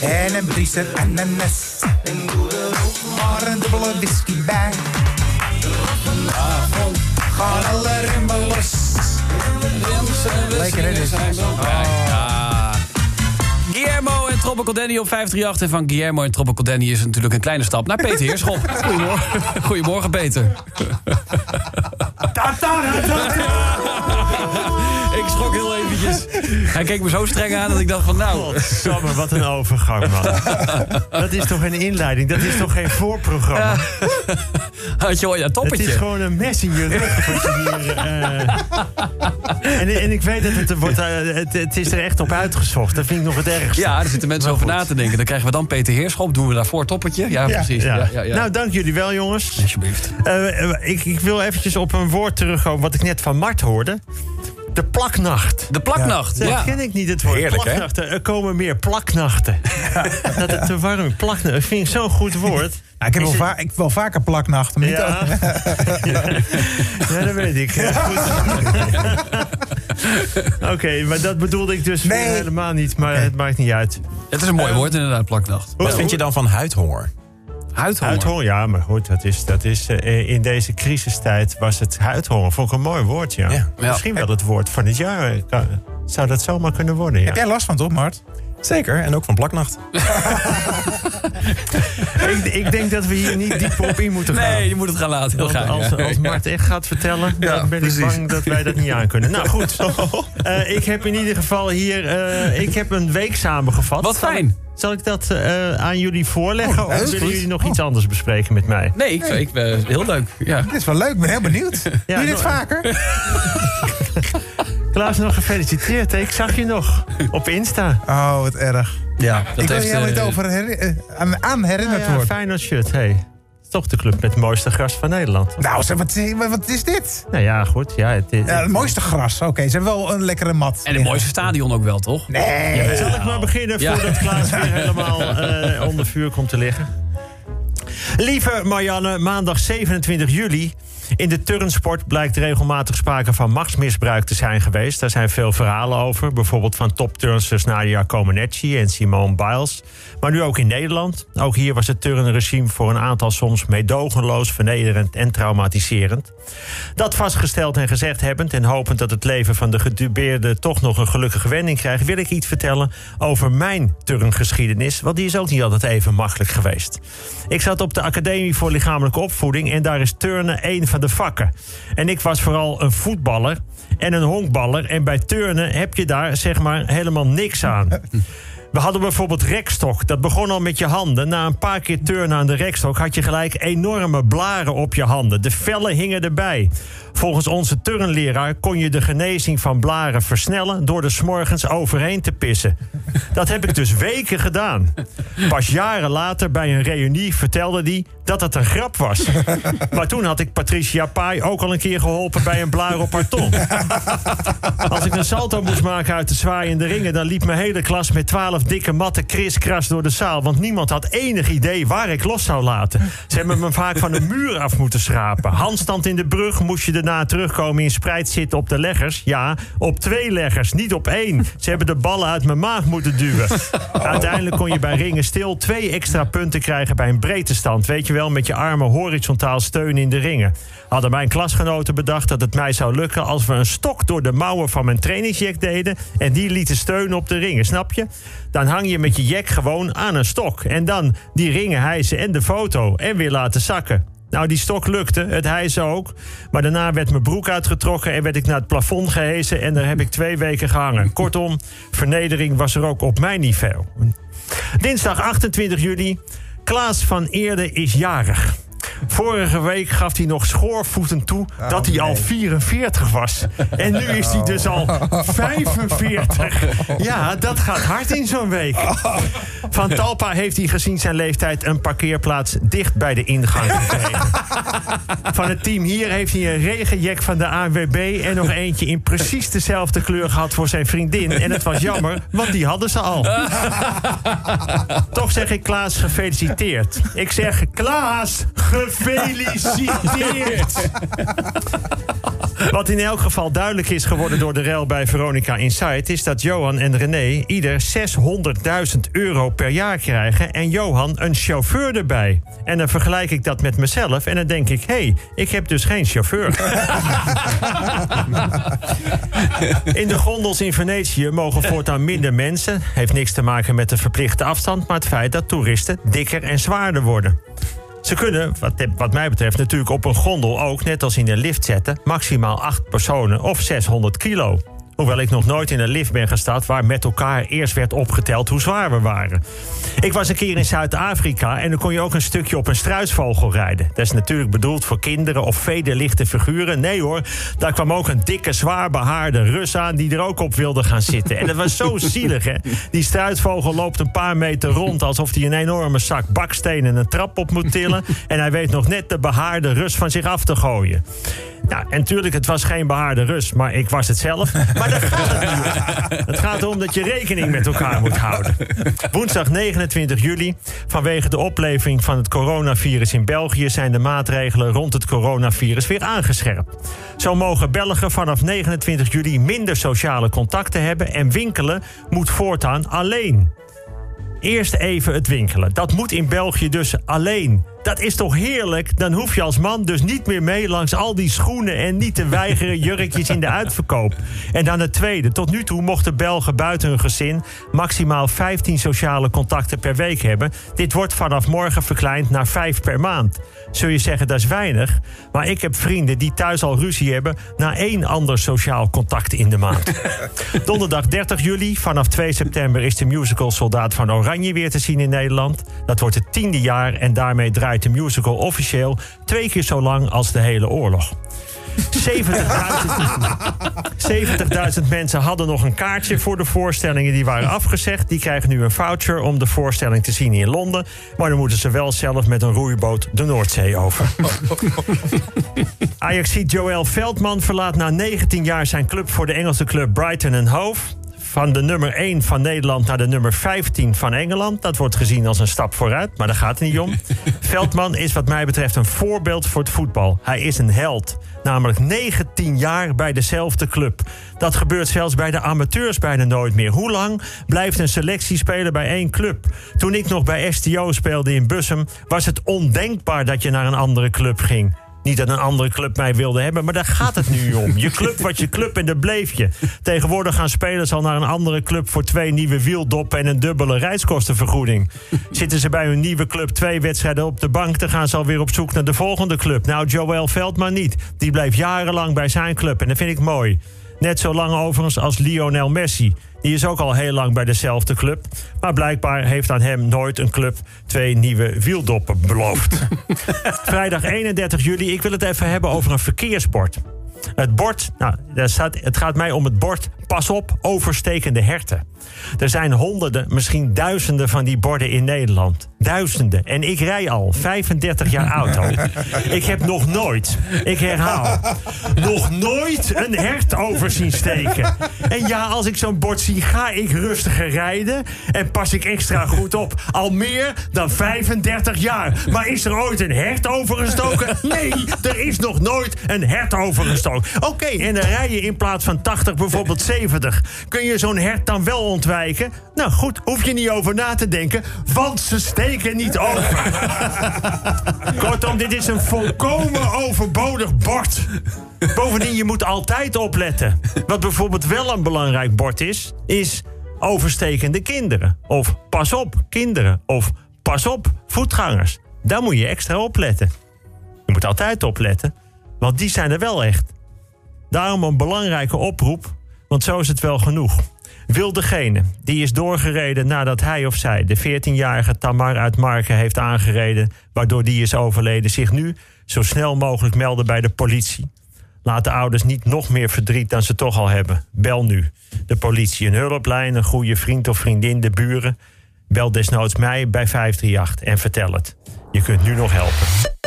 En een briester ananas. Maar een dubbele whisky bij. Vanavond gaan alle remmen los. Lekker hè dit? Ja. Guillermo en Tropical Danny op 538. En van Guillermo en Tropical Danny is natuurlijk een kleine stap naar Peter Heerschop. Goedemorgen, Goedemorgen Peter. Ik schrok heel eventjes. Hij keek me zo streng aan dat ik dacht van nou... Samen, wat een overgang, man. Dat is toch een inleiding? Dat is toch geen voorprogramma? Had je al Het toppetje. is gewoon een mes in je rug. je hier, eh. en, en ik weet dat het, er wordt, eh, het, het is er echt op uitgezocht. Dat vind ik nog het ergste. Ja, daar zitten mensen over na te denken. Dan krijgen we dan Peter Heerschop. Doen we daarvoor toppetje? Ja, precies. Ja. Nou, dank jullie wel, jongens. Alsjeblieft. Eh, ik, ik wil eventjes op een woord terugkomen wat ik net van Mart hoorde. De plaknacht. De plaknacht. Dat Ja. ken ik niet, het woord. Heerlijk, hè? plaknachten. Er komen meer plaknachten. dat het te warm is. Plaknacht. Dat vind ik zo'n goed woord. Nou, ik, heb wel va- ik heb wel vaker plaknachten. Maar niet Ja. ja, dat weet ik. Ja, goed. Oké, maar dat bedoelde ik dus Nee. helemaal niet. Maar het maakt niet uit. Het is een mooi woord inderdaad, plaknacht. Wat vind je dan van huidhonger? Huidhonger. Huidhonger, ja, maar goed, dat is, dat is, eh, in deze crisistijd was het huidhonger. Vond ik een mooi woord, ja. Ja. Misschien wel het woord van het jaar. eh, Zou dat zomaar kunnen worden, ja. Heb jij last van, toch, Mart? Zeker, en ook van plaknacht. ik, ik denk dat we hier niet dieper op in moeten gaan. Nee, je moet het gaan laten. Heel als, als Mart echt gaat vertellen, Ja, dan ben precies. ik bang dat wij dat niet aan kunnen. Nou goed, Eh, ik heb in ieder geval hier eh, ik heb een week samengevat. Wat fijn. Zal ik dat eh, aan jullie voorleggen? Oh, of willen goed. jullie nog iets anders bespreken met mij? Nee, ik, ik ben heel leuk. Ja. Dit is wel leuk, ik ben heel benieuwd. Doe je dit nou- vaker? Klaas, nog gefeliciteerd. hè? Ik zag je nog op Insta. Oh, wat erg. Ja, dat ik wil heeft, jou eh, niet over heri- eh, aan, aan herinnerd Nou ja, worden. Feyenoord shirt, hey. Toch de club met het mooiste gras van Nederland. Nou, zeg, wat, wat is dit? Nou ja, goed. Ja, het, het- Ja, het mooiste gras. Oké, ze hebben wel een lekkere mat. En het mooiste stadion ook wel, toch? Nee. Zal ik maar beginnen Ja. voordat Klaas weer helemaal eh, onder vuur komt te liggen? Lieve Marianne, maandag 27 juli. In de turnsport blijkt regelmatig sprake van machtsmisbruik te zijn geweest. Daar zijn veel verhalen over. Bijvoorbeeld van topturnsters Nadia Comaneci en Simone Biles. Maar nu ook in Nederland. Ook hier was het turnregime voor een aantal soms meedogenloos, vernederend en traumatiserend. Dat vastgesteld en gezegd hebbend en hopend dat het leven van de gedubeerde toch nog een gelukkige wending krijgt, wil ik iets vertellen over mijn turngeschiedenis, want die is ook niet altijd even makkelijk geweest. Ik zat op de Academie voor Lichamelijke Opvoeding en daar is turnen één van de vakken. En ik was vooral een voetballer en een honkballer en bij turnen heb je daar zeg maar helemaal niks aan. We hadden bijvoorbeeld rekstok. Dat begon al met je handen. Na een paar keer turnen aan de rekstok had je gelijk enorme blaren op je handen. De vellen hingen erbij. Volgens onze turnleraar kon je de genezing van blaren versnellen door er 's morgens overheen te pissen. Dat heb ik dus weken gedaan. Pas jaren later bij een reunie vertelde hij dat het een grap was. Maar toen had ik Patricia Pai ook al een keer geholpen bij een blaar op haar tong. Als ik een salto moest maken uit de zwaaiende ringen... dan liep mijn hele klas met twaalf dikke matten kriskras door de zaal. Want niemand had enig idee waar ik los zou laten. Ze hebben me vaak van de muur af moeten schrapen. Handstand in de brug moest je daarna terugkomen in spreid zitten op de leggers. Ja, op twee leggers, niet op één. Ze hebben de ballen uit mijn maag moeten duwen. Uiteindelijk kon je bij ringen stil twee extra punten krijgen bij een breedtestand. Weet je wel, met je armen horizontaal steunen in de ringen. Hadden mijn klasgenoten bedacht dat het mij zou lukken... als we een stok door de mouwen van mijn trainingsjack deden... en die lieten steunen op de ringen, snap je? Dan hang je met je jack gewoon aan een stok. En dan die ringen hijsen en de foto en weer laten zakken. Nou, die stok lukte, het hijsen ook. Maar daarna werd mijn broek uitgetrokken en werd ik naar het plafond gehezen... en daar heb ik twee weken gehangen. Kortom, vernedering was er ook op mijn niveau. Dinsdag 28 juli. Klaas van Eerde is jarig. Vorige week gaf hij nog schoorvoeten toe dat hij al 44 was. En nu is hij dus al 45. Ja, dat gaat hard in zo'n week. Van Talpa heeft hij gezien zijn leeftijd een parkeerplaats dicht bij de ingang gekregen. Van het team hier heeft hij een regenjack van de ANWB... en nog eentje in precies dezelfde kleur gehad voor zijn vriendin. En het was jammer, want die hadden ze al. Toch zeg ik Klaas gefeliciteerd. Ik zeg Klaas gefeliciteerd. Wat in elk geval duidelijk is geworden door de rel bij Veronica Insight... is dat Johan en René ieder 600.000 euro per jaar krijgen... en Johan een chauffeur erbij. En dan vergelijk ik dat met mezelf en dan denk ik... hé, hey, ik heb dus geen chauffeur. in de gondels in Venetië mogen voortaan minder mensen. Heeft niks te maken met de verplichte afstand... maar het feit dat toeristen dikker en zwaarder worden. Ze kunnen, wat, wat mij betreft, natuurlijk op een gondel ook, net als in een lift zetten, maximaal 8 personen of 600 kilo. Hoewel ik nog nooit in een lift ben gestapt waar met elkaar eerst werd opgeteld hoe zwaar we waren. Ik was een keer in Zuid-Afrika en dan kon je ook een stukje op een struisvogel rijden. Dat is natuurlijk bedoeld voor kinderen of vederlichte figuren. Nee hoor, daar kwam ook een dikke, zwaar behaarde Rus aan die er ook op wilde gaan zitten. En dat was zo zielig hè. Die struisvogel loopt een paar meter rond alsof hij een enorme zak bakstenen een trap op moet tillen. En hij weet nog net de behaarde Rus van zich af te gooien. Nou, en tuurlijk, het was geen behaarde Rus, maar ik was het zelf. Maar daar gaat het niet. Het gaat erom dat je rekening met elkaar moet houden. Woensdag 29 juli, vanwege de opleving van het coronavirus in België... zijn de maatregelen rond het coronavirus weer aangescherpt. Zo mogen Belgen vanaf 29 juli minder sociale contacten hebben... en winkelen moet voortaan alleen. Eerst even het winkelen. Dat moet in België dus alleen. Dat is toch heerlijk? Dan hoef je als man dus niet meer mee langs al die schoenen en niet te weigeren jurkjes in de uitverkoop. En dan het tweede. Tot nu toe mochten Belgen buiten hun gezin maximaal 15 sociale contacten per week hebben. Dit wordt vanaf morgen verkleind naar 5 per maand. Zul je zeggen dat is weinig, maar ik heb vrienden die thuis al ruzie hebben na één ander sociaal contact in de maand. Donderdag 30 juli, vanaf 2 september is de musical Soldaat van Oranje weer te zien in Nederland. Dat wordt het tiende jaar en daarmee draait de musical officieel twee keer zo lang als de hele oorlog. 70.000 mensen hadden nog een kaartje voor de voorstellingen die waren afgezegd. Die krijgen nu een voucher om de voorstelling te zien in Londen. Maar dan moeten ze wel zelf met een roeiboot de Noordzee over. Ajaxiet Joël Veldman verlaat na 19 jaar zijn club voor de Engelse club Brighton Hove van de nummer 1 van Nederland naar de nummer 15 van Engeland. Dat wordt gezien als een stap vooruit, maar daar gaat het niet om. Veldman is wat mij betreft een voorbeeld voor het voetbal. Hij is een held. Namelijk 19 jaar bij dezelfde club. Dat gebeurt zelfs bij de amateurs bijna nooit meer. Hoe lang blijft een selectiespeler bij één club? Toen ik nog bij STO speelde in Bussum... was het ondenkbaar dat je naar een andere club ging. Niet dat een andere club mij wilde hebben, maar daar gaat het nu om. Je club wat je club en daar bleef je. Tegenwoordig gaan spelers al naar een andere club voor twee nieuwe wieldoppen en een dubbele reiskostenvergoeding. Zitten ze bij hun nieuwe club twee wedstrijden op de bank, dan gaan ze alweer op zoek naar de volgende club. Nou, Joël Veldman niet. Die blijft jarenlang bij zijn club en dat vind ik mooi. Net zo lang overigens als Lionel Messi. Die is ook al heel lang bij dezelfde club. Maar blijkbaar heeft aan hem nooit een club twee nieuwe wieldoppen beloofd. Vrijdag 31 juli, ik wil het even hebben over een verkeersbord. Het bord, nou, daar staat, het gaat mij om het bord. Pas op, overstekende herten. Er zijn honderden, misschien duizenden van die borden in Nederland. Duizenden. En ik rij al 35 jaar auto. Ik heb nog nooit, ik herhaal, nog nooit een hert over zien steken. En ja, als ik zo'n bord zie, ga ik rustiger rijden. En pas ik extra goed op. Al meer dan 35 jaar. Maar is er ooit een hert overgestoken? Nee, er is nog nooit een hert overgestoken. Oké, en dan rij je in plaats van 80 bijvoorbeeld 70. Kun je zo'n hert dan wel ontwijken? Nou goed, hoef je niet over na te denken, want ze steken niet over. Kortom, dit is een volkomen overbodig bord. Bovendien, je moet altijd opletten. Wat bijvoorbeeld wel een belangrijk bord is, is overstekende kinderen. Of pas op, kinderen. Of pas op, voetgangers. Daar moet je extra opletten. Je moet altijd opletten, want die zijn er wel echt. Daarom een belangrijke oproep, want zo is het wel genoeg. Wil degene die is doorgereden nadat hij of zij de 14-jarige Tamar uit Marken heeft aangereden, waardoor die is overleden, zich nu zo snel mogelijk melden bij de politie. Laat de ouders niet nog meer verdriet dan ze toch al hebben. Bel nu de politie, een hulplijn, een goede vriend of vriendin, de buren. Bel desnoods mij bij 538 en vertel het. Je kunt nu nog helpen.